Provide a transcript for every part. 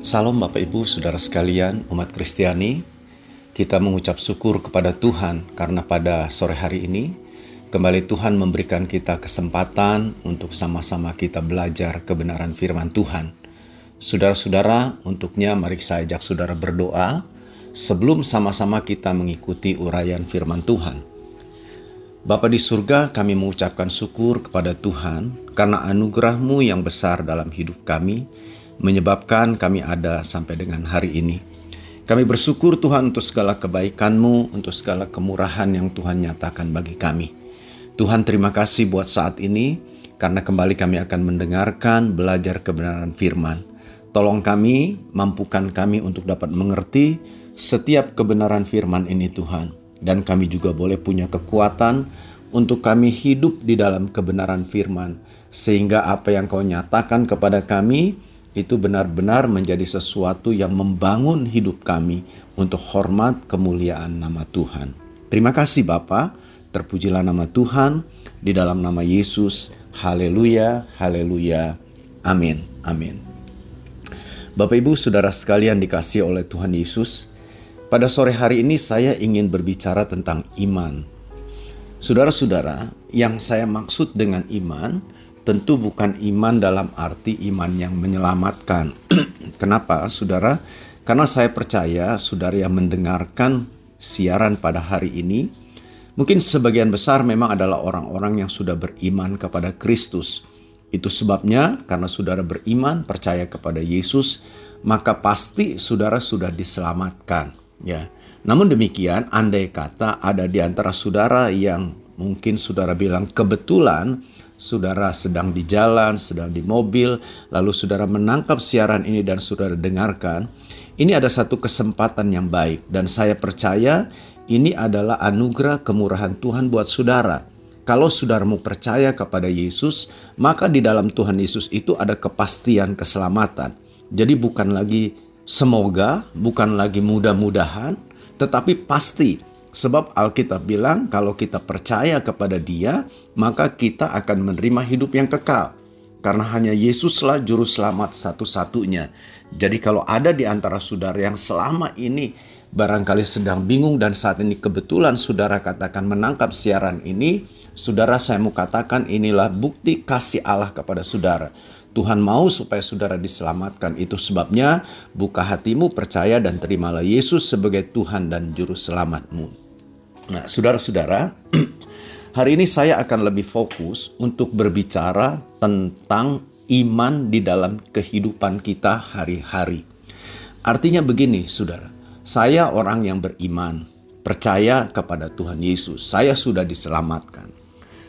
Salam Bapak Ibu, Saudara sekalian, umat Kristiani. Kita mengucap syukur kepada Tuhan karena pada sore hari ini kembali Tuhan memberikan kita kesempatan untuk sama-sama kita belajar kebenaran firman Tuhan. Saudara-saudara, untuknya mari saya ajak saudara berdoa sebelum sama-sama kita mengikuti uraian firman Tuhan. Bapa di surga, kami mengucapkan syukur kepada Tuhan karena anugerah-Mu yang besar dalam hidup kami, menyebabkan kami ada sampai dengan hari ini. Kami bersyukur Tuhan untuk segala kebaikan-Mu, untuk segala kemurahan yang Tuhan nyatakan bagi kami. Tuhan terima kasih buat saat ini, karena kembali kami akan mendengarkan, belajar kebenaran firman. Tolong kami, mampukan kami untuk dapat mengerti setiap kebenaran firman ini Tuhan. Dan kami juga boleh punya kekuatan untuk kami hidup di dalam kebenaran firman. Sehingga apa yang kau nyatakan kepada kami, itu benar-benar menjadi sesuatu yang membangun hidup kami untuk hormat kemuliaan nama Tuhan. Terima kasih Bapa, terpujilah nama Tuhan di dalam nama Yesus. Haleluya, haleluya. Amin, amin. Bapak Ibu Saudara sekalian dikasih oleh Tuhan Yesus, pada sore hari ini saya ingin berbicara tentang iman. Saudara-saudara, yang saya maksud dengan iman tentu bukan iman dalam arti iman yang menyelamatkan. Kenapa, saudara? Karena saya percaya saudara yang mendengarkan siaran pada hari ini, mungkin sebagian besar memang adalah orang-orang yang sudah beriman kepada Kristus. Itu sebabnya karena saudara beriman, percaya kepada Yesus, maka pasti saudara sudah diselamatkan. Ya. Namun demikian, andai kata ada di antara saudara yang mungkin saudara bilang kebetulan saudara sedang di jalan, sedang di mobil, lalu saudara menangkap siaran ini dan saudara dengarkan, ini ada satu kesempatan yang baik dan saya percaya ini adalah anugerah kemurahan Tuhan buat saudara. Kalau saudaramu percaya kepada Yesus, maka di dalam Tuhan Yesus itu ada kepastian keselamatan. Jadi bukan lagi semoga, bukan lagi mudah-mudahan, tetapi pasti Sebab Alkitab bilang kalau kita percaya kepada dia, maka kita akan menerima hidup yang kekal. Karena hanya Yesuslah juru selamat satu-satunya. Jadi kalau ada di antara saudara yang selama ini barangkali sedang bingung dan saat ini kebetulan saudara katakan menangkap siaran ini, saudara saya mau katakan inilah bukti kasih Allah kepada saudara. Tuhan mau supaya saudara diselamatkan. Itu sebabnya buka hatimu, percaya dan terimalah Yesus sebagai Tuhan dan Juru Selamatmu. Nah, saudara-saudara, hari ini saya akan lebih fokus untuk berbicara tentang iman di dalam kehidupan kita hari-hari. Artinya begini, saudara. Saya orang yang beriman, percaya kepada Tuhan Yesus. Saya sudah diselamatkan.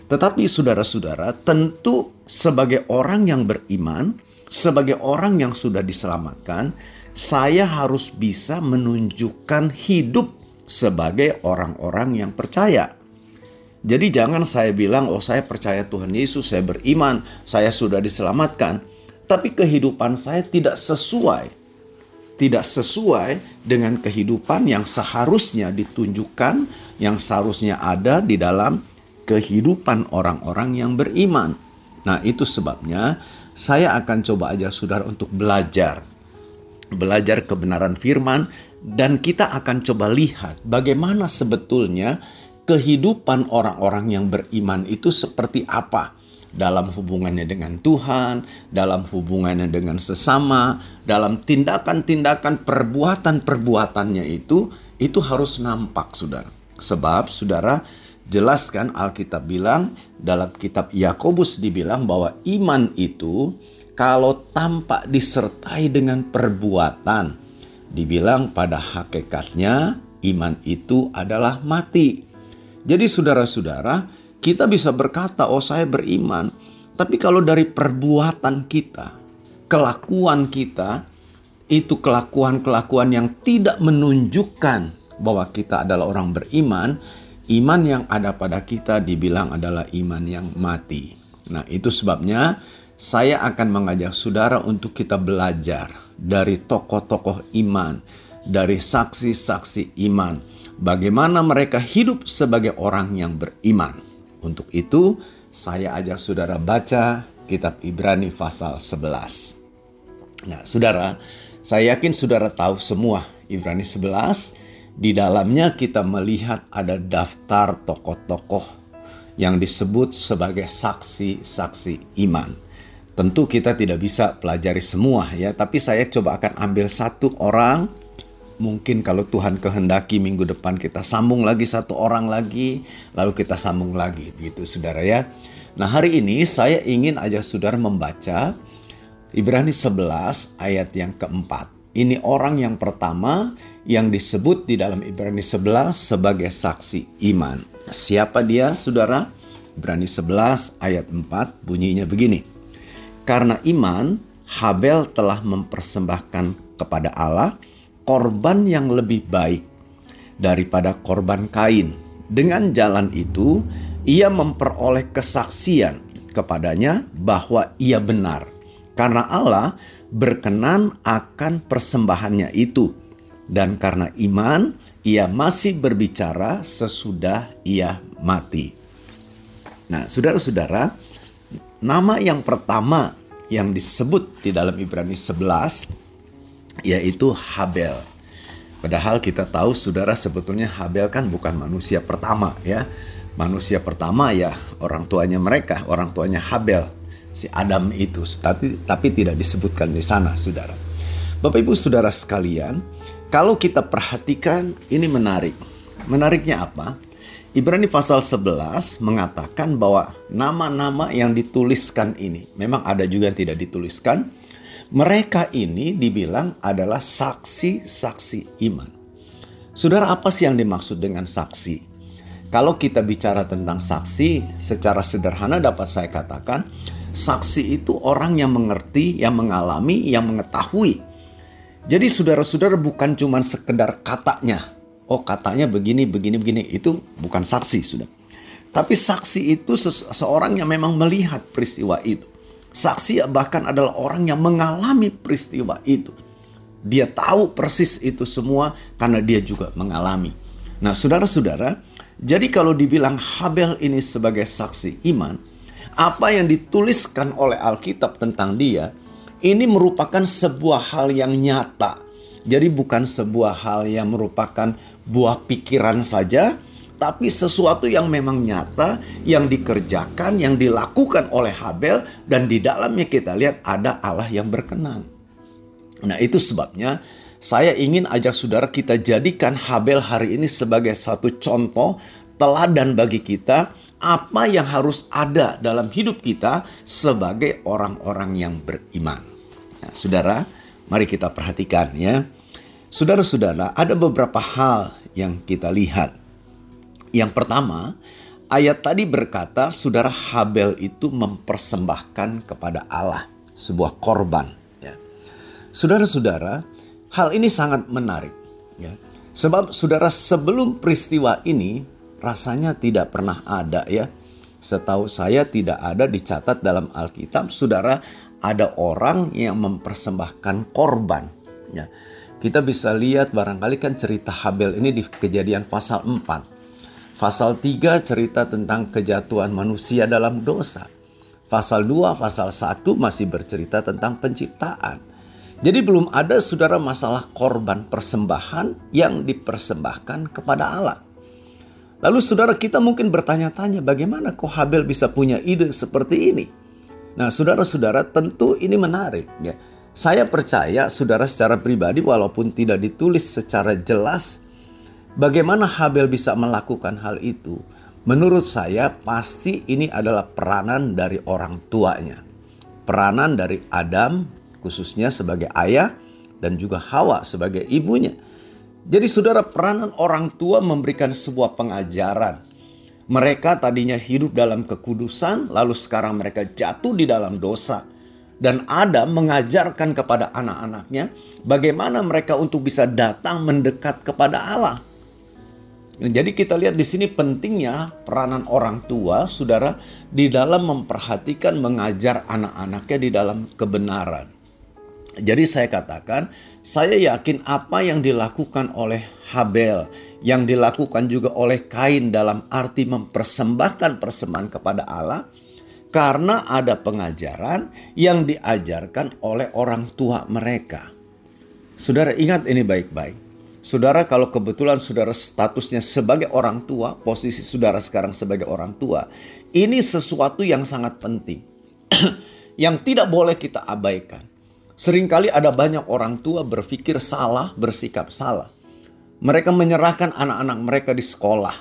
Tetapi saudara-saudara, tentu sebagai orang yang beriman, sebagai orang yang sudah diselamatkan, saya harus bisa menunjukkan hidup sebagai orang-orang yang percaya. Jadi jangan saya bilang, oh saya percaya Tuhan Yesus, saya beriman, saya sudah diselamatkan. Tapi kehidupan saya tidak sesuai. Tidak sesuai dengan kehidupan yang seharusnya ditunjukkan, yang seharusnya ada di dalam kehidupan orang-orang yang beriman. Nah, itu sebabnya saya akan coba aja saudara untuk belajar. Belajar kebenaran firman dan kita akan coba lihat bagaimana sebetulnya kehidupan orang-orang yang beriman itu seperti apa dalam hubungannya dengan Tuhan, dalam hubungannya dengan sesama, dalam tindakan-tindakan perbuatan-perbuatannya itu itu harus nampak Saudara. Sebab Saudara jelaskan Alkitab bilang dalam kitab Yakobus dibilang bahwa iman itu kalau tampak disertai dengan perbuatan, dibilang pada hakikatnya iman itu adalah mati. Jadi saudara-saudara, kita bisa berkata, "Oh, saya beriman." Tapi kalau dari perbuatan kita, kelakuan kita itu kelakuan-kelakuan yang tidak menunjukkan bahwa kita adalah orang beriman, iman yang ada pada kita dibilang adalah iman yang mati. Nah, itu sebabnya saya akan mengajak saudara untuk kita belajar dari tokoh-tokoh iman, dari saksi-saksi iman, bagaimana mereka hidup sebagai orang yang beriman. Untuk itu, saya ajak saudara baca kitab Ibrani pasal 11. Nah, saudara, Saya yakin saudara tahu semua Ibrani 11 di dalamnya kita melihat ada daftar tokoh-tokoh yang disebut sebagai saksi-saksi iman. Tentu kita tidak bisa pelajari semua ya, tapi saya coba akan ambil satu orang mungkin kalau Tuhan kehendaki minggu depan kita sambung lagi satu orang lagi, lalu kita sambung lagi gitu saudara ya. Nah hari ini saya ingin aja saudara membaca Ibrani 11 ayat yang keempat. Ini orang yang pertama yang disebut di dalam Ibrani 11 sebagai saksi iman. Siapa dia saudara? Ibrani 11 ayat 4 bunyinya begini. Karena iman, Habel telah mempersembahkan kepada Allah korban yang lebih baik daripada korban Kain. Dengan jalan itu, ia memperoleh kesaksian kepadanya bahwa ia benar karena Allah berkenan akan persembahannya itu. Dan karena iman, ia masih berbicara sesudah ia mati. Nah, saudara-saudara, nama yang pertama yang disebut di dalam Ibrani 11 yaitu Habel. Padahal kita tahu saudara sebetulnya Habel kan bukan manusia pertama ya. Manusia pertama ya orang tuanya mereka, orang tuanya Habel si Adam itu, tapi tapi tidak disebutkan di sana, Saudara. Bapak Ibu Saudara sekalian, kalau kita perhatikan ini menarik. Menariknya apa? Ibrani pasal 11 mengatakan bahwa nama-nama yang dituliskan ini memang ada juga yang tidak dituliskan. Mereka ini dibilang adalah saksi-saksi iman. Saudara, apa sih yang dimaksud dengan saksi? Kalau kita bicara tentang saksi, secara sederhana dapat saya katakan, Saksi itu orang yang mengerti, yang mengalami, yang mengetahui. Jadi saudara-saudara bukan cuma sekedar katanya. Oh katanya begini, begini, begini. Itu bukan saksi sudah. Tapi saksi itu seseorang yang memang melihat peristiwa itu. Saksi bahkan adalah orang yang mengalami peristiwa itu. Dia tahu persis itu semua karena dia juga mengalami. Nah saudara-saudara, jadi kalau dibilang Habel ini sebagai saksi iman, apa yang dituliskan oleh Alkitab tentang dia ini merupakan sebuah hal yang nyata. Jadi bukan sebuah hal yang merupakan buah pikiran saja, tapi sesuatu yang memang nyata, yang dikerjakan, yang dilakukan oleh Habel dan di dalamnya kita lihat ada Allah yang berkenan. Nah, itu sebabnya saya ingin ajak saudara kita jadikan Habel hari ini sebagai satu contoh teladan bagi kita apa yang harus ada dalam hidup kita sebagai orang-orang yang beriman. Nah, saudara, mari kita perhatikan ya. Saudara-saudara, ada beberapa hal yang kita lihat. Yang pertama, ayat tadi berkata saudara Habel itu mempersembahkan kepada Allah sebuah korban. Ya. Saudara-saudara, hal ini sangat menarik. Ya. Sebab saudara sebelum peristiwa ini rasanya tidak pernah ada ya. Setahu saya tidak ada dicatat dalam Alkitab, saudara, ada orang yang mempersembahkan korban. Ya. Kita bisa lihat barangkali kan cerita Habel ini di kejadian pasal 4. Pasal 3 cerita tentang kejatuhan manusia dalam dosa. Pasal 2, pasal 1 masih bercerita tentang penciptaan. Jadi belum ada saudara masalah korban persembahan yang dipersembahkan kepada Allah. Lalu saudara kita mungkin bertanya-tanya bagaimana kok Habel bisa punya ide seperti ini? Nah saudara-saudara tentu ini menarik ya. Saya percaya saudara secara pribadi walaupun tidak ditulis secara jelas bagaimana Habel bisa melakukan hal itu. Menurut saya pasti ini adalah peranan dari orang tuanya. Peranan dari Adam khususnya sebagai ayah dan juga Hawa sebagai ibunya jadi saudara peranan orang tua memberikan sebuah pengajaran. Mereka tadinya hidup dalam kekudusan, lalu sekarang mereka jatuh di dalam dosa. Dan Adam mengajarkan kepada anak-anaknya bagaimana mereka untuk bisa datang mendekat kepada Allah. Jadi kita lihat di sini pentingnya peranan orang tua, saudara, di dalam memperhatikan mengajar anak-anaknya di dalam kebenaran. Jadi saya katakan, saya yakin apa yang dilakukan oleh Habel, yang dilakukan juga oleh Kain dalam arti mempersembahkan persembahan kepada Allah, karena ada pengajaran yang diajarkan oleh orang tua mereka. Saudara ingat ini baik-baik. Saudara kalau kebetulan saudara statusnya sebagai orang tua, posisi saudara sekarang sebagai orang tua, ini sesuatu yang sangat penting. yang tidak boleh kita abaikan. Seringkali ada banyak orang tua berpikir salah, bersikap salah. Mereka menyerahkan anak-anak mereka di sekolah.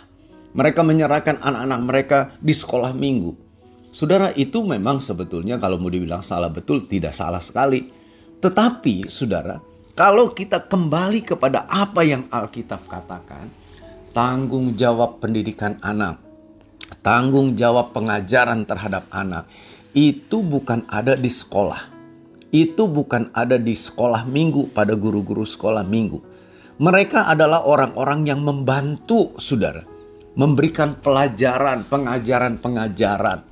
Mereka menyerahkan anak-anak mereka di sekolah minggu. Saudara itu memang sebetulnya kalau mau dibilang salah betul tidak salah sekali. Tetapi saudara, kalau kita kembali kepada apa yang Alkitab katakan, tanggung jawab pendidikan anak, tanggung jawab pengajaran terhadap anak itu bukan ada di sekolah. Itu bukan ada di sekolah minggu pada guru-guru sekolah minggu. Mereka adalah orang-orang yang membantu saudara. Memberikan pelajaran, pengajaran-pengajaran.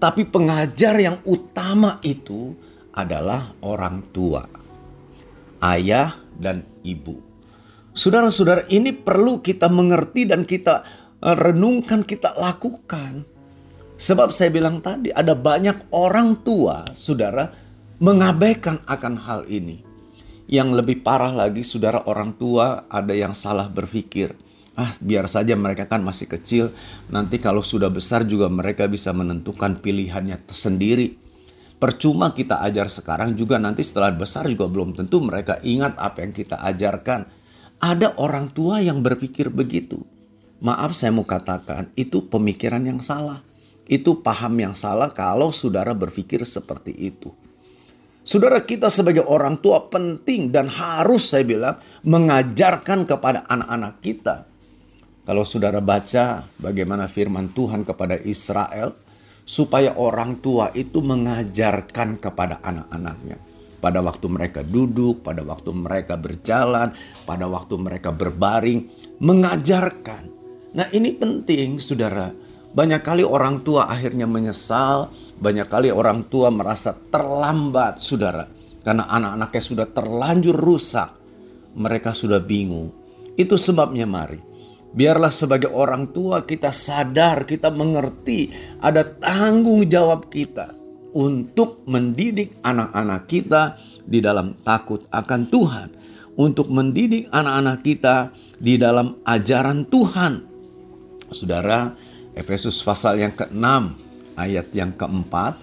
Tapi pengajar yang utama itu adalah orang tua ayah dan ibu. Saudara-saudara, ini perlu kita mengerti dan kita eh, renungkan, kita lakukan. Sebab saya bilang tadi ada banyak orang tua, saudara, mengabaikan akan hal ini. Yang lebih parah lagi, saudara orang tua ada yang salah berpikir. Ah, biar saja mereka kan masih kecil. Nanti kalau sudah besar juga mereka bisa menentukan pilihannya sendiri. Percuma kita ajar sekarang juga nanti setelah besar juga belum tentu mereka ingat apa yang kita ajarkan. Ada orang tua yang berpikir begitu. Maaf saya mau katakan itu pemikiran yang salah. Itu paham yang salah kalau saudara berpikir seperti itu. Saudara kita sebagai orang tua penting dan harus saya bilang mengajarkan kepada anak-anak kita. Kalau saudara baca bagaimana firman Tuhan kepada Israel, supaya orang tua itu mengajarkan kepada anak-anaknya. Pada waktu mereka duduk, pada waktu mereka berjalan, pada waktu mereka berbaring, mengajarkan. Nah, ini penting, saudara. Banyak kali orang tua akhirnya menyesal, banyak kali orang tua merasa terlambat, saudara, karena anak-anaknya sudah terlanjur rusak. Mereka sudah bingung. Itu sebabnya, mari Biarlah sebagai orang tua kita sadar, kita mengerti ada tanggung jawab kita untuk mendidik anak-anak kita di dalam takut akan Tuhan, untuk mendidik anak-anak kita di dalam ajaran Tuhan. Saudara, Efesus pasal yang ke-6 ayat yang keempat,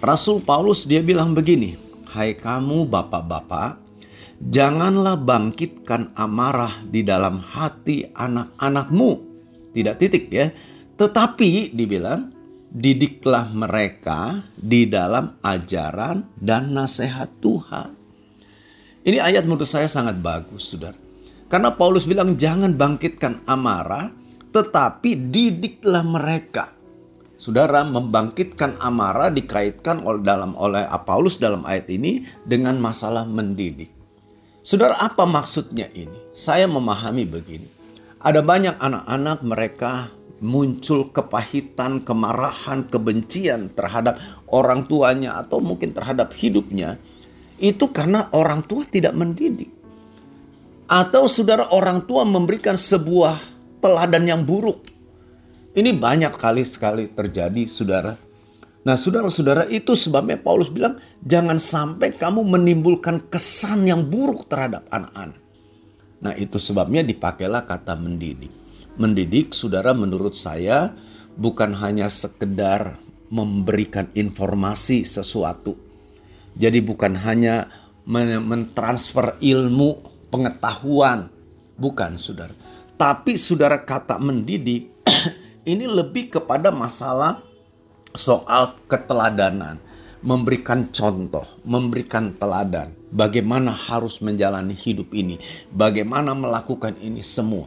Rasul Paulus dia bilang begini, "Hai kamu bapak-bapak, janganlah bangkitkan amarah di dalam hati anak-anakmu. Tidak titik ya. Tetapi dibilang, didiklah mereka di dalam ajaran dan nasihat Tuhan. Ini ayat menurut saya sangat bagus, saudara. Karena Paulus bilang jangan bangkitkan amarah, tetapi didiklah mereka. Saudara membangkitkan amarah dikaitkan oleh dalam oleh Paulus dalam ayat ini dengan masalah mendidik. Saudara, apa maksudnya ini? Saya memahami begini. Ada banyak anak-anak mereka muncul kepahitan, kemarahan, kebencian terhadap orang tuanya atau mungkin terhadap hidupnya. Itu karena orang tua tidak mendidik. Atau saudara orang tua memberikan sebuah teladan yang buruk. Ini banyak kali sekali terjadi saudara Nah, saudara-saudara, itu sebabnya Paulus bilang, "Jangan sampai kamu menimbulkan kesan yang buruk terhadap anak-anak." Nah, itu sebabnya dipakailah kata mendidik. Mendidik, saudara, menurut saya bukan hanya sekedar memberikan informasi sesuatu. Jadi, bukan hanya mentransfer ilmu, pengetahuan, bukan, saudara. Tapi, saudara, kata mendidik ini lebih kepada masalah soal keteladanan, memberikan contoh, memberikan teladan, bagaimana harus menjalani hidup ini, bagaimana melakukan ini semua.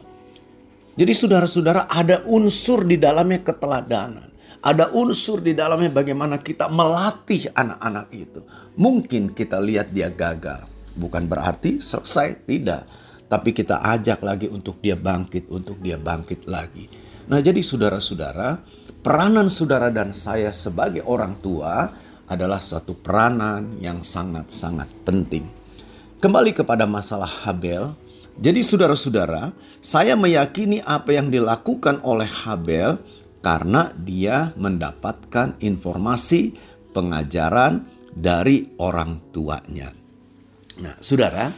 Jadi saudara-saudara ada unsur di dalamnya keteladanan. Ada unsur di dalamnya bagaimana kita melatih anak-anak itu. Mungkin kita lihat dia gagal. Bukan berarti selesai, tidak. Tapi kita ajak lagi untuk dia bangkit, untuk dia bangkit lagi. Nah jadi saudara-saudara, peranan saudara dan saya sebagai orang tua adalah suatu peranan yang sangat-sangat penting. Kembali kepada masalah Habel, jadi saudara-saudara, saya meyakini apa yang dilakukan oleh Habel karena dia mendapatkan informasi pengajaran dari orang tuanya. Nah, saudara,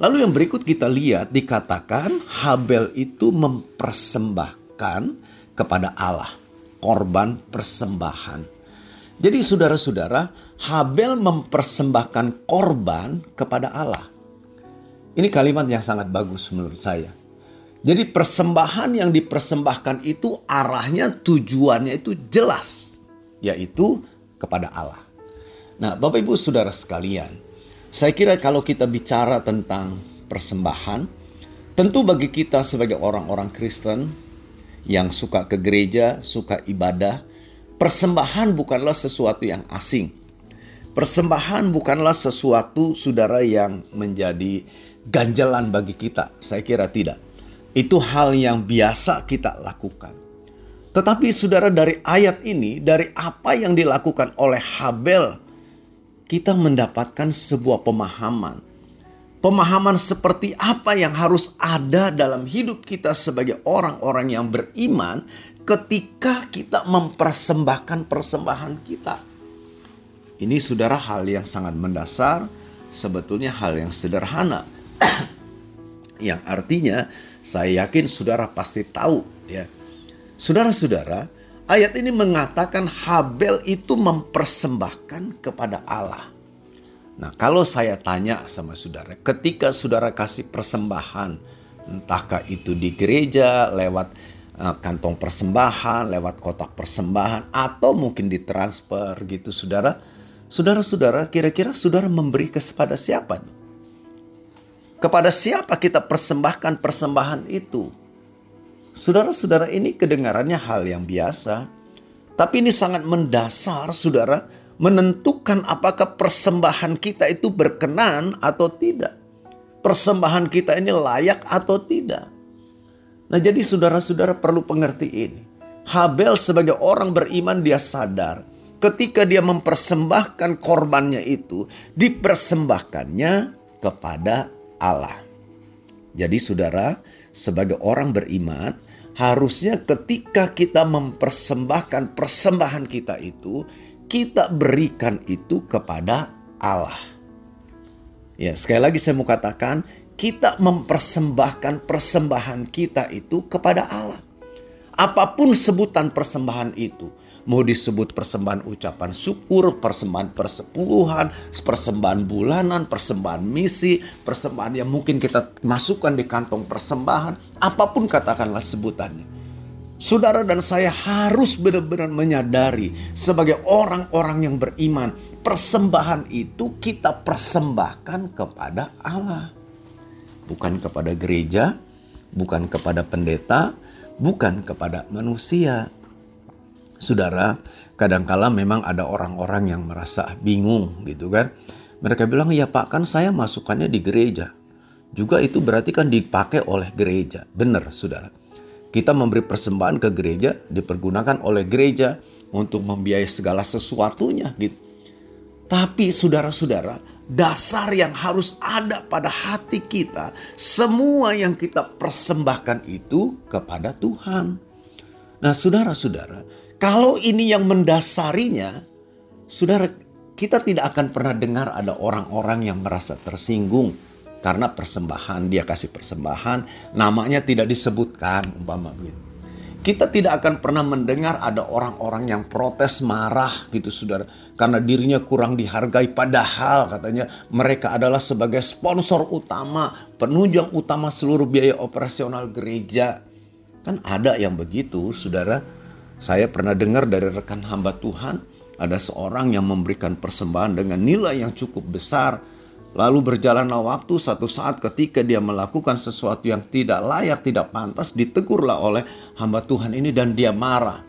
Lalu yang berikut kita lihat dikatakan Habel itu mempersembahkan kepada Allah korban persembahan. Jadi saudara-saudara, Habel mempersembahkan korban kepada Allah. Ini kalimat yang sangat bagus menurut saya. Jadi persembahan yang dipersembahkan itu arahnya tujuannya itu jelas, yaitu kepada Allah. Nah, Bapak Ibu Saudara sekalian, saya kira kalau kita bicara tentang persembahan, tentu bagi kita sebagai orang-orang Kristen yang suka ke gereja, suka ibadah, persembahan bukanlah sesuatu yang asing. Persembahan bukanlah sesuatu saudara yang menjadi ganjalan bagi kita. Saya kira tidak. Itu hal yang biasa kita lakukan. Tetapi saudara dari ayat ini, dari apa yang dilakukan oleh Habel kita mendapatkan sebuah pemahaman. Pemahaman seperti apa yang harus ada dalam hidup kita sebagai orang-orang yang beriman ketika kita mempersembahkan persembahan kita. Ini saudara hal yang sangat mendasar, sebetulnya hal yang sederhana. yang artinya saya yakin saudara pasti tahu ya. Saudara-saudara, Ayat ini mengatakan Habel itu mempersembahkan kepada Allah. Nah, kalau saya tanya sama saudara, ketika saudara kasih persembahan, entahkah itu di gereja, lewat uh, kantong persembahan, lewat kotak persembahan, atau mungkin ditransfer gitu, saudara. Saudara-saudara, kira-kira saudara memberi kepada siapa? Kepada siapa kita persembahkan persembahan itu? Saudara-saudara ini kedengarannya hal yang biasa. Tapi ini sangat mendasar saudara menentukan apakah persembahan kita itu berkenan atau tidak. Persembahan kita ini layak atau tidak. Nah jadi saudara-saudara perlu pengerti ini. Habel sebagai orang beriman dia sadar ketika dia mempersembahkan korbannya itu dipersembahkannya kepada Allah. Jadi saudara, sebagai orang beriman, harusnya ketika kita mempersembahkan persembahan kita itu, kita berikan itu kepada Allah. Ya, sekali lagi saya mau katakan, kita mempersembahkan persembahan kita itu kepada Allah. Apa pun sebutan persembahan itu, Mau disebut persembahan ucapan syukur, persembahan persepuluhan, persembahan bulanan, persembahan misi, persembahan yang mungkin kita masukkan di kantong persembahan, apa pun katakanlah sebutannya. Saudara dan saya harus benar-benar menyadari sebagai orang-orang yang beriman, persembahan itu kita persembahkan kepada Allah. Bukan kepada gereja, bukan kepada pendeta, bukan kepada manusia. Saudara, kadangkala memang ada orang-orang yang merasa bingung gitu kan. Mereka bilang, ya Pak kan saya masukannya di gereja. Juga itu berarti kan dipakai oleh gereja. Benar saudara. Kita memberi persembahan ke gereja, dipergunakan oleh gereja untuk membiayai segala sesuatunya gitu. Tapi saudara-saudara, dasar yang harus ada pada hati kita, semua yang kita persembahkan itu kepada Tuhan. Nah, saudara-saudara, kalau ini yang mendasarinya, saudara, kita tidak akan pernah dengar ada orang-orang yang merasa tersinggung karena persembahan, dia kasih persembahan, namanya tidak disebutkan, umpama begitu. Kita tidak akan pernah mendengar ada orang-orang yang protes marah gitu saudara. Karena dirinya kurang dihargai padahal katanya mereka adalah sebagai sponsor utama, penunjang utama seluruh biaya operasional gereja. Kan ada yang begitu saudara. Saya pernah dengar dari rekan hamba Tuhan, ada seorang yang memberikan persembahan dengan nilai yang cukup besar. Lalu berjalanlah waktu satu saat ketika dia melakukan sesuatu yang tidak layak, tidak pantas, ditegurlah oleh hamba Tuhan ini dan dia marah.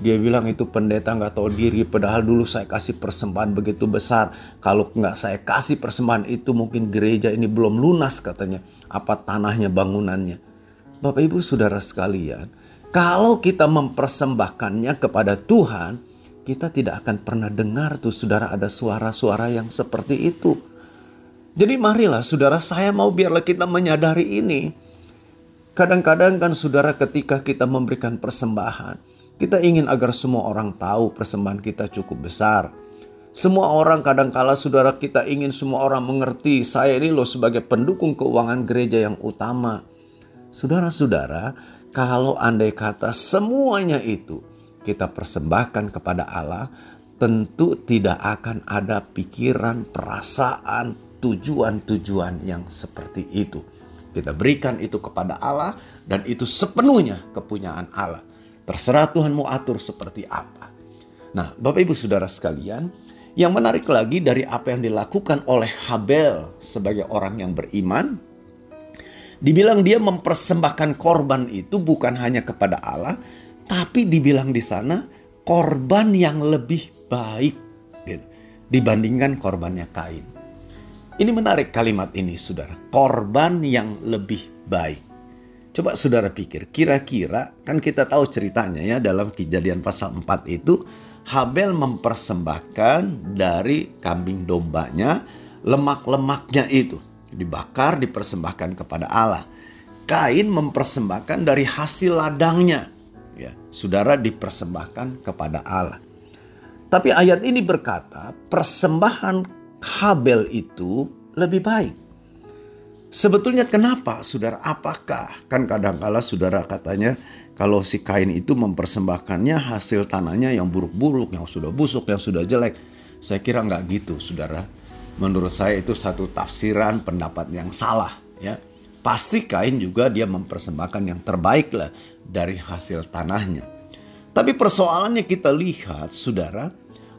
Dia bilang itu pendeta nggak tahu diri, padahal dulu saya kasih persembahan begitu besar. Kalau nggak saya kasih persembahan itu mungkin gereja ini belum lunas katanya. Apa tanahnya, bangunannya. Bapak ibu saudara sekalian, kalau kita mempersembahkannya kepada Tuhan, kita tidak akan pernah dengar tuh saudara ada suara-suara yang seperti itu. Jadi marilah saudara saya mau biarlah kita menyadari ini. Kadang-kadang kan saudara ketika kita memberikan persembahan, kita ingin agar semua orang tahu persembahan kita cukup besar. Semua orang kadangkala saudara kita ingin semua orang mengerti saya ini loh sebagai pendukung keuangan gereja yang utama. Saudara-saudara, kalau andai kata semuanya itu kita persembahkan kepada Allah, tentu tidak akan ada pikiran, perasaan, tujuan-tujuan yang seperti itu. Kita berikan itu kepada Allah dan itu sepenuhnya kepunyaan Allah. Terserah Tuhan mau atur seperti apa. Nah, Bapak Ibu Saudara sekalian, yang menarik lagi dari apa yang dilakukan oleh Habel sebagai orang yang beriman, dibilang dia mempersembahkan korban itu bukan hanya kepada Allah, tapi dibilang di sana korban yang lebih baik gitu, dibandingkan korbannya Kain. Ini menarik kalimat ini, saudara. Korban yang lebih baik. Coba saudara pikir, kira-kira kan kita tahu ceritanya ya dalam kejadian pasal 4 itu Habel mempersembahkan dari kambing dombanya lemak-lemaknya itu dibakar dipersembahkan kepada Allah. Kain mempersembahkan dari hasil ladangnya. Ya, saudara dipersembahkan kepada Allah. Tapi ayat ini berkata, persembahan Habel itu lebih baik. Sebetulnya kenapa saudara? Apakah? Kan kadang-kala saudara katanya kalau si kain itu mempersembahkannya hasil tanahnya yang buruk-buruk, yang sudah busuk, yang sudah jelek. Saya kira nggak gitu, saudara. Menurut saya itu satu tafsiran pendapat yang salah. ya. Pasti kain juga dia mempersembahkan yang terbaik lah dari hasil tanahnya. Tapi persoalannya kita lihat, saudara,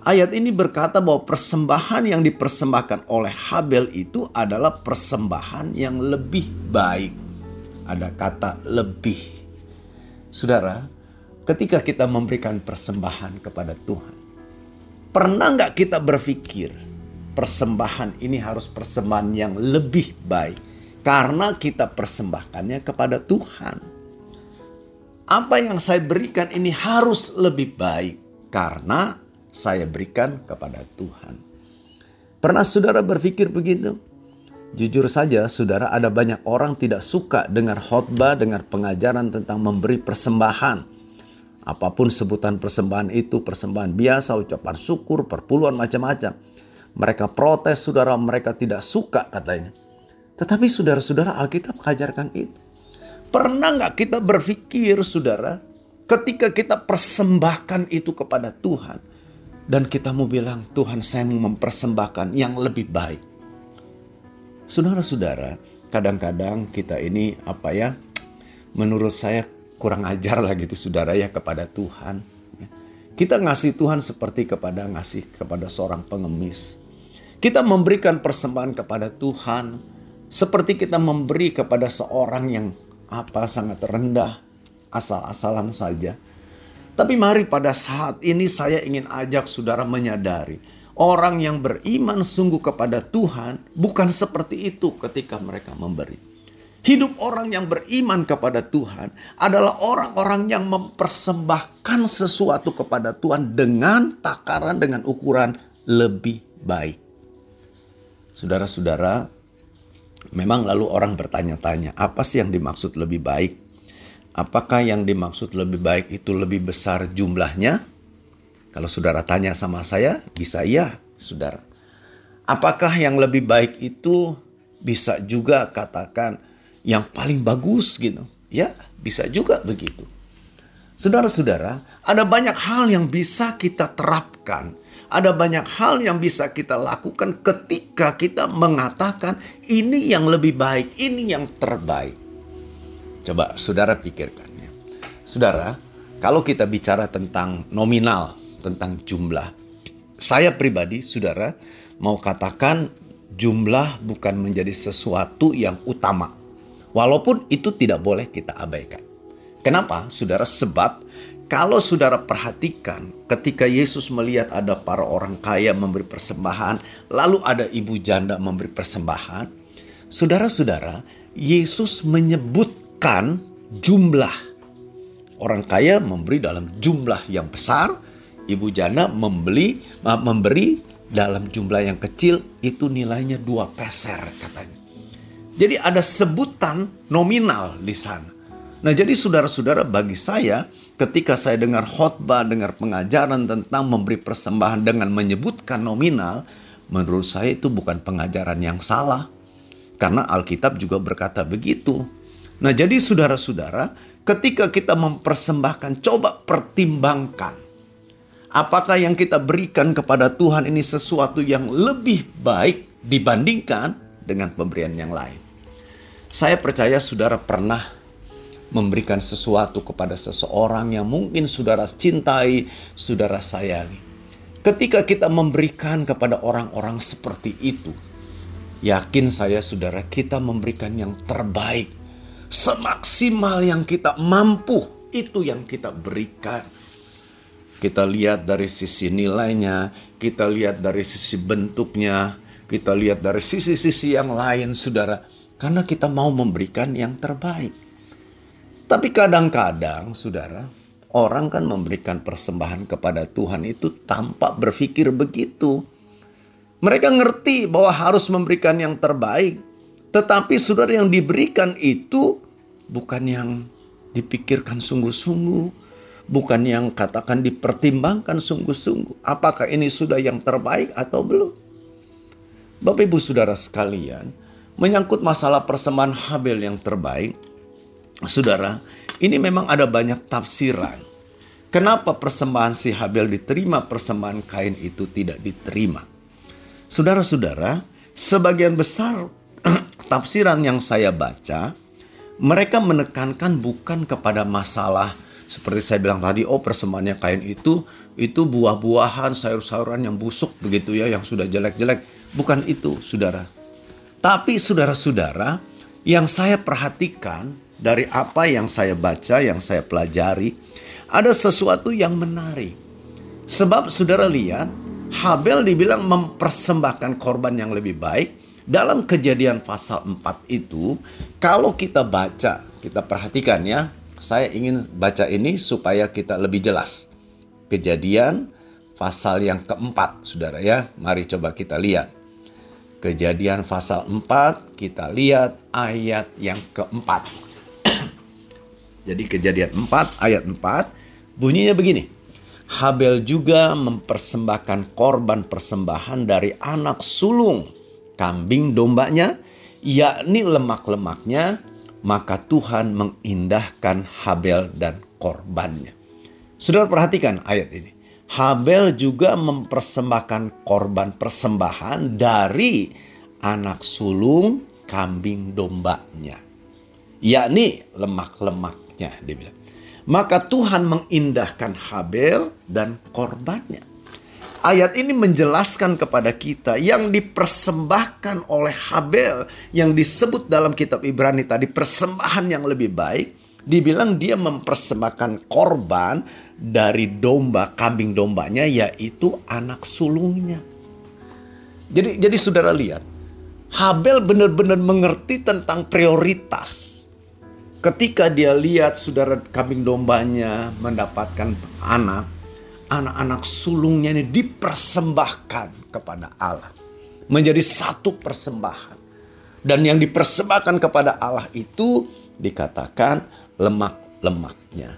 ayat ini berkata bahwa persembahan yang dipersembahkan oleh Habel itu adalah persembahan yang lebih baik. Ada kata lebih Saudara, ketika kita memberikan persembahan kepada Tuhan, pernah nggak kita berpikir persembahan ini harus persembahan yang lebih baik karena kita persembahkannya kepada Tuhan. Apa yang saya berikan ini harus lebih baik karena saya berikan kepada Tuhan. Pernah saudara berpikir begitu? Jujur saja, saudara, ada banyak orang tidak suka dengar khotbah, dengar pengajaran tentang memberi persembahan. Apa pun sebutan persembahan itu, persembahan biasa, ucapan syukur, perpuluhan macam-macam. Mereka protes, saudara, mereka tidak suka katanya. Tetapi saudara-saudara, Alkitab mengajarkan itu. Pernah nggak kita berpikir, saudara, ketika kita persembahkan itu kepada Tuhan, dan kita mau bilang, Tuhan saya mau mempersembahkan yang lebih baik Saudara-saudara, kadang-kadang kita ini apa ya? Menurut saya kurang ajar lah gitu saudara ya kepada Tuhan. Kita ngasih Tuhan seperti kepada ngasih kepada seorang pengemis. Kita memberikan persembahan kepada Tuhan seperti kita memberi kepada seorang yang apa sangat rendah, asal-asalan saja. Tapi mari pada saat ini saya ingin ajak saudara menyadari Orang yang beriman sungguh kepada Tuhan bukan seperti itu ketika mereka memberi. Hidup orang yang beriman kepada Tuhan adalah orang-orang yang mempersembahkan sesuatu kepada Tuhan dengan takaran, dengan ukuran lebih baik. Saudara-saudara, memang lalu orang bertanya-tanya, apa sih yang dimaksud lebih baik? Apakah yang dimaksud lebih baik itu lebih besar jumlahnya kalau saudara tanya sama saya, bisa iya, saudara. Apakah yang lebih baik itu bisa juga katakan yang paling bagus gitu? Ya, bisa juga begitu. Saudara-saudara, ada banyak hal yang bisa kita terapkan. Ada banyak hal yang bisa kita lakukan ketika kita mengatakan ini yang lebih baik, ini yang terbaik. Coba saudara pikirkan ya. Saudara, kalau kita bicara tentang nominal, tentang jumlah. Saya pribadi, saudara, mau katakan jumlah bukan menjadi sesuatu yang utama. Walaupun itu tidak boleh kita abaikan. Kenapa, saudara? Sebab kalau saudara perhatikan ketika Yesus melihat ada para orang kaya memberi persembahan, lalu ada ibu janda memberi persembahan, saudara-saudara, Yesus menyebutkan jumlah. Orang kaya memberi dalam jumlah yang besar, Ibu janda membeli memberi dalam jumlah yang kecil itu nilainya dua peser katanya. Jadi ada sebutan nominal di sana. Nah, jadi saudara-saudara, bagi saya, ketika saya dengar khotbah, dengar pengajaran tentang memberi persembahan dengan menyebutkan nominal, menurut saya itu bukan pengajaran yang salah. Karena Alkitab juga berkata begitu. Nah, jadi saudara-saudara, ketika kita mempersembahkan, coba pertimbangkan. Apakah yang kita berikan kepada Tuhan ini sesuatu yang lebih baik dibandingkan dengan pemberian yang lain? Saya percaya saudara pernah memberikan sesuatu kepada seseorang yang mungkin saudara cintai, saudara sayangi. Ketika kita memberikan kepada orang-orang seperti itu, yakin saya saudara kita memberikan yang terbaik. Semaksimal yang kita mampu, itu yang kita berikan. Kita lihat dari sisi nilainya, kita lihat dari sisi bentuknya, kita lihat dari sisi-sisi yang lain, saudara, karena kita mau memberikan yang terbaik. Tapi kadang-kadang, saudara, orang kan memberikan persembahan kepada Tuhan itu tanpa berpikir begitu. Mereka ngerti bahwa harus memberikan yang terbaik, tetapi saudara yang diberikan itu bukan yang dipikirkan sungguh-sungguh, bukan yang katakan dipertimbangkan sungguh-sungguh. Apakah ini sudah yang terbaik atau belum? Bapak Ibu Saudara sekalian, menyangkut masalah persembahan Habel yang terbaik, Saudara, ini memang ada banyak tafsiran. Kenapa persembahan si Habel diterima, persembahan Kain itu tidak diterima? Saudara-saudara, sebagian besar tafsiran yang saya baca, mereka menekankan bukan kepada masalah seperti saya bilang tadi, oh persembahannya kain itu itu buah-buahan, sayur-sayuran yang busuk begitu ya, yang sudah jelek-jelek. Bukan itu, saudara. Tapi saudara-saudara, yang saya perhatikan dari apa yang saya baca, yang saya pelajari, ada sesuatu yang menarik. Sebab saudara lihat, Habel dibilang mempersembahkan korban yang lebih baik. Dalam kejadian pasal 4 itu, kalau kita baca, kita perhatikan ya, saya ingin baca ini supaya kita lebih jelas. Kejadian pasal yang keempat, saudara ya. Mari coba kita lihat. Kejadian pasal 4, kita lihat ayat yang keempat. Jadi kejadian 4 ayat 4 bunyinya begini. Habel juga mempersembahkan korban persembahan dari anak sulung kambing dombanya yakni lemak-lemaknya maka Tuhan mengindahkan Habel dan korbannya. Saudara perhatikan ayat ini. Habel juga mempersembahkan korban persembahan dari anak sulung kambing dombanya. Yakni lemak-lemak anaknya dia. Maka Tuhan mengindahkan Habel dan korbannya. Ayat ini menjelaskan kepada kita yang dipersembahkan oleh Habel yang disebut dalam kitab Ibrani tadi persembahan yang lebih baik. Dibilang dia mempersembahkan korban dari domba, kambing dombanya yaitu anak sulungnya. Jadi jadi saudara lihat, Habel benar-benar mengerti tentang prioritas Ketika dia lihat saudara kambing dombanya mendapatkan anak, anak-anak sulungnya ini dipersembahkan kepada Allah. Menjadi satu persembahan. Dan yang dipersembahkan kepada Allah itu dikatakan lemak-lemaknya.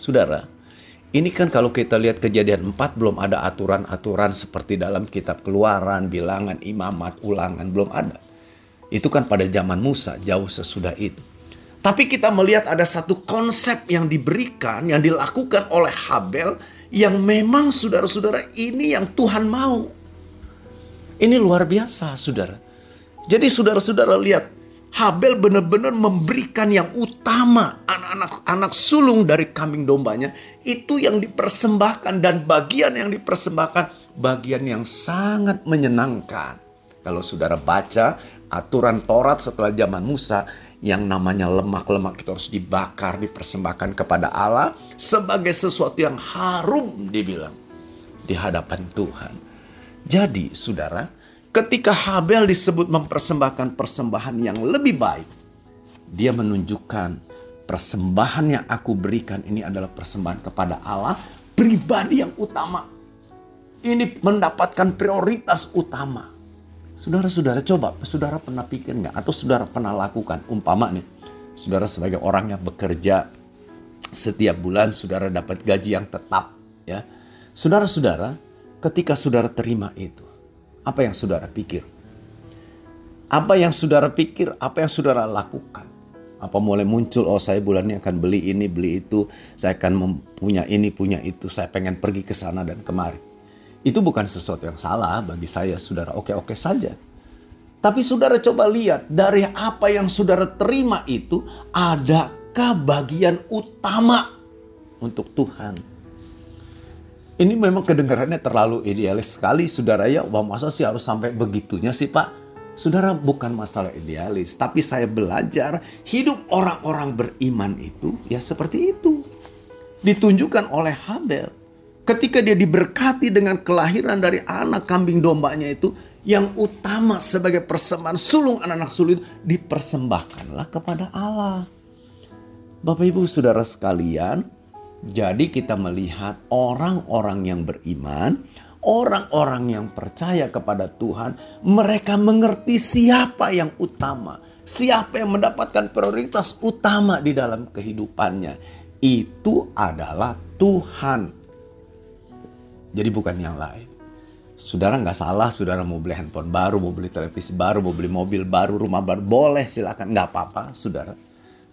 Saudara, ini kan kalau kita lihat kejadian 4 belum ada aturan-aturan seperti dalam kitab keluaran, bilangan, imamat, ulangan, belum ada. Itu kan pada zaman Musa, jauh sesudah itu. Tapi kita melihat ada satu konsep yang diberikan, yang dilakukan oleh Habel yang memang saudara-saudara ini yang Tuhan mau. Ini luar biasa saudara. Jadi saudara-saudara lihat Habel benar-benar memberikan yang utama anak-anak anak sulung dari kambing dombanya itu yang dipersembahkan dan bagian yang dipersembahkan bagian yang sangat menyenangkan. Kalau saudara baca aturan Taurat setelah zaman Musa yang namanya lemak-lemak itu harus dibakar, dipersembahkan kepada Allah sebagai sesuatu yang harum dibilang di hadapan Tuhan. Jadi, saudara, ketika Habel disebut mempersembahkan persembahan yang lebih baik, dia menunjukkan persembahan yang aku berikan ini adalah persembahan kepada Allah pribadi yang utama. Ini mendapatkan prioritas utama Saudara-saudara coba, saudara pernah pikir nggak atau saudara pernah lakukan umpama nih. Saudara sebagai orang yang bekerja setiap bulan saudara dapat gaji yang tetap ya. Saudara-saudara, ketika saudara terima itu, apa yang saudara pikir? Apa yang saudara pikir, apa yang saudara lakukan? Apa mulai muncul, oh saya bulan ini akan beli ini, beli itu, saya akan punya ini, punya itu, saya pengen pergi ke sana dan kemari. Itu bukan sesuatu yang salah bagi saya, saudara. Oke-oke saja. Tapi saudara coba lihat, dari apa yang saudara terima itu, adakah bagian utama untuk Tuhan? Ini memang kedengarannya terlalu idealis sekali, saudara ya. Wah masa sih harus sampai begitunya sih pak? Saudara bukan masalah idealis, tapi saya belajar hidup orang-orang beriman itu ya seperti itu. Ditunjukkan oleh Habel. Ketika dia diberkati dengan kelahiran dari anak kambing dombanya itu, yang utama sebagai persembahan sulung anak-anak sulit dipersembahkanlah kepada Allah. Bapak Ibu Saudara sekalian, jadi kita melihat orang-orang yang beriman, orang-orang yang percaya kepada Tuhan, mereka mengerti siapa yang utama, siapa yang mendapatkan prioritas utama di dalam kehidupannya. Itu adalah Tuhan. Jadi bukan yang lain. Saudara nggak salah, saudara mau beli handphone baru, mau beli televisi baru, mau beli mobil baru, rumah baru, boleh silakan, nggak apa-apa, saudara.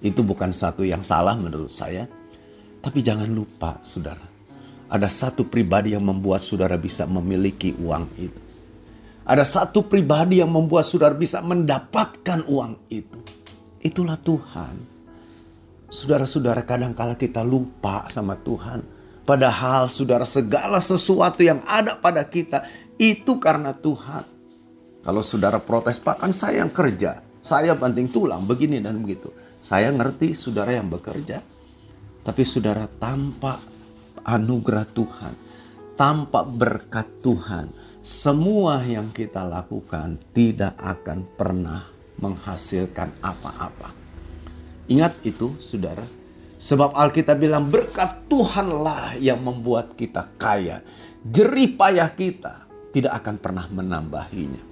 Itu bukan satu yang salah menurut saya. Tapi jangan lupa, saudara, ada satu pribadi yang membuat saudara bisa memiliki uang itu. Ada satu pribadi yang membuat saudara bisa mendapatkan uang itu. Itulah Tuhan. Saudara-saudara kadang-kala kita lupa sama Tuhan. Padahal saudara segala sesuatu yang ada pada kita itu karena Tuhan. Kalau saudara protes, Pak kan saya yang kerja. Saya banting tulang begini dan begitu. Saya ngerti saudara yang bekerja. Tapi saudara tanpa anugerah Tuhan, tanpa berkat Tuhan, semua yang kita lakukan tidak akan pernah menghasilkan apa-apa. Ingat itu, saudara. Sebab Alkitab bilang berkat Tuhanlah yang membuat kita kaya. Jerih payah kita tidak akan pernah menambahinya.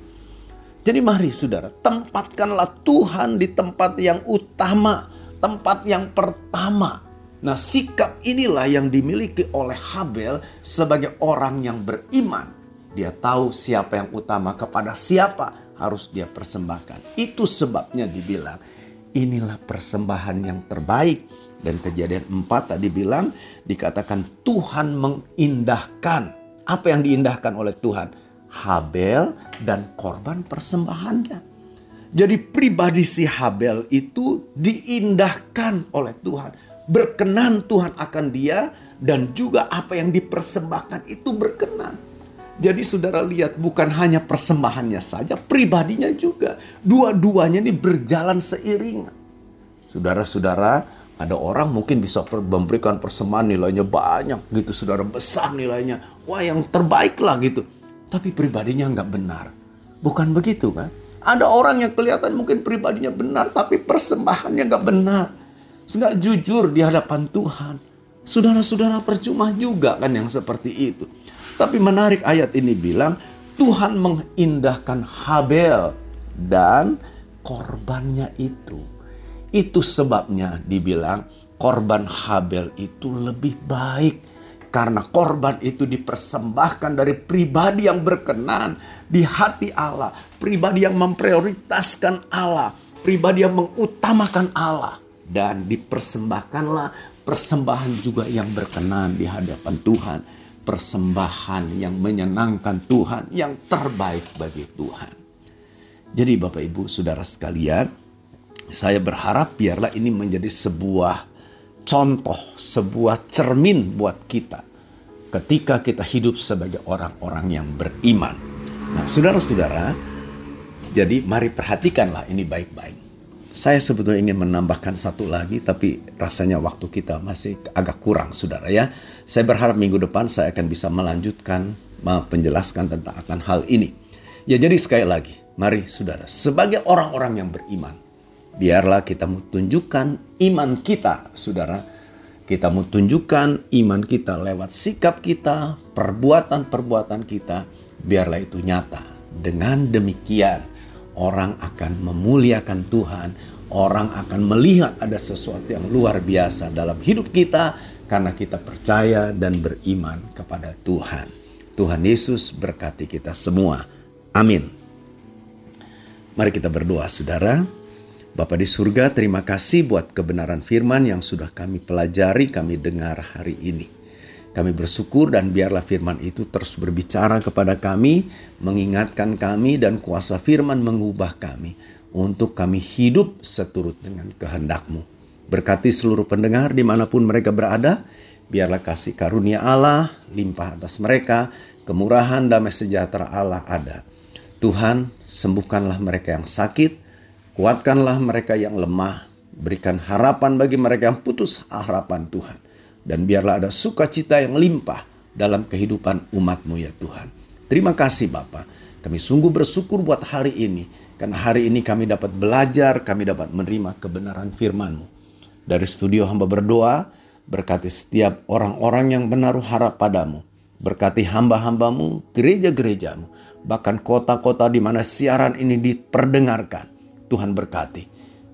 Jadi mari saudara, tempatkanlah Tuhan di tempat yang utama, tempat yang pertama Nah, sikap inilah yang dimiliki oleh Habel sebagai orang yang beriman. Dia tahu siapa yang utama kepada siapa harus dia persembahkan. Itu sebabnya dibilang inilah persembahan yang terbaik. Dan kejadian 4 tadi bilang dikatakan Tuhan mengindahkan. Apa yang diindahkan oleh Tuhan? Habel dan korban persembahannya. Jadi pribadi si Habel itu diindahkan oleh Tuhan berkenan Tuhan akan dia dan juga apa yang dipersembahkan itu berkenan. Jadi saudara lihat bukan hanya persembahannya saja, pribadinya juga. Dua-duanya ini berjalan seiringan. Saudara-saudara, ada orang mungkin bisa memberikan persembahan nilainya banyak gitu, saudara besar nilainya. Wah yang terbaik lah gitu. Tapi pribadinya nggak benar. Bukan begitu kan? Ada orang yang kelihatan mungkin pribadinya benar, tapi persembahannya nggak benar nggak jujur di hadapan Tuhan. Saudara-saudara percuma juga kan yang seperti itu. Tapi menarik ayat ini bilang Tuhan mengindahkan Habel dan korbannya itu. Itu sebabnya dibilang korban Habel itu lebih baik. Karena korban itu dipersembahkan dari pribadi yang berkenan di hati Allah, pribadi yang memprioritaskan Allah, pribadi yang mengutamakan Allah. Dan dipersembahkanlah persembahan juga yang berkenan di hadapan Tuhan, persembahan yang menyenangkan Tuhan, yang terbaik bagi Tuhan. Jadi Bapak Ibu Saudara sekalian, saya berharap biarlah ini menjadi sebuah contoh, sebuah cermin buat kita ketika kita hidup sebagai orang-orang yang beriman. Nah, saudara-saudara, jadi mari perhatikanlah ini baik-baik. Saya sebetulnya ingin menambahkan satu lagi, tapi rasanya waktu kita masih agak kurang, saudara ya. Saya berharap minggu depan saya akan bisa melanjutkan menjelaskan tentang akan hal ini. Ya jadi sekali lagi, mari saudara, sebagai orang-orang yang beriman, biarlah kita mau tunjukkan iman kita, saudara. Kita mau tunjukkan iman kita lewat sikap kita, perbuatan-perbuatan kita, biarlah itu nyata. Dengan demikian, orang akan memuliakan Tuhan, orang akan melihat ada sesuatu yang luar biasa dalam hidup kita karena kita percaya dan beriman kepada Tuhan. Tuhan Yesus berkati kita semua. Amin. Mari kita berdoa, saudara. Bapa di surga, terima kasih buat kebenaran firman yang sudah kami pelajari, kami dengar hari ini. Kami bersyukur dan biarlah firman itu terus berbicara kepada kami, mengingatkan kami dan kuasa firman mengubah kami untuk kami hidup seturut dengan kehendakmu. Berkati seluruh pendengar di mana pun mereka berada, biarlah kasih karunia Allah limpah atas mereka, kemurahan damai sejahtera Allah ada. Tuhan, sembuhkanlah mereka yang sakit, kuatkanlah mereka yang lemah, berikan harapan bagi mereka yang putus harapan Tuhan. Dan biarlah ada sukacita yang limpah dalam kehidupan umatmu ya Tuhan. Terima kasih Bapak. Kami sungguh bersyukur buat hari ini. Karena hari ini kami dapat belajar, kami dapat menerima kebenaran firman-Mu. Dari studio hamba berdoa, berkati setiap orang-orang yang menaruh harap padamu. Berkati hamba-hambamu, gereja-gerejamu, bahkan kota-kota di mana siaran ini diperdengarkan. Tuhan berkati.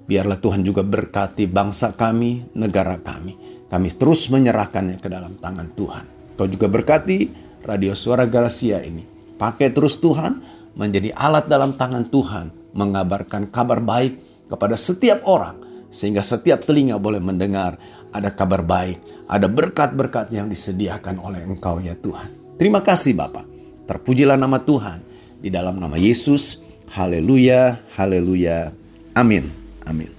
Biarlah Tuhan juga berkati bangsa kami, negara kami. Kami terus menyerahkannya ke dalam tangan Tuhan. Kau juga berkati radio suara Galasia ini. Pakai terus Tuhan menjadi alat dalam tangan Tuhan. Mengabarkan kabar baik kepada setiap orang. Sehingga setiap telinga boleh mendengar ada kabar baik. Ada berkat-berkat yang disediakan oleh engkau ya Tuhan. Terima kasih Bapak. Terpujilah nama Tuhan. Di dalam nama Yesus. Haleluya, haleluya. Amin. Amin.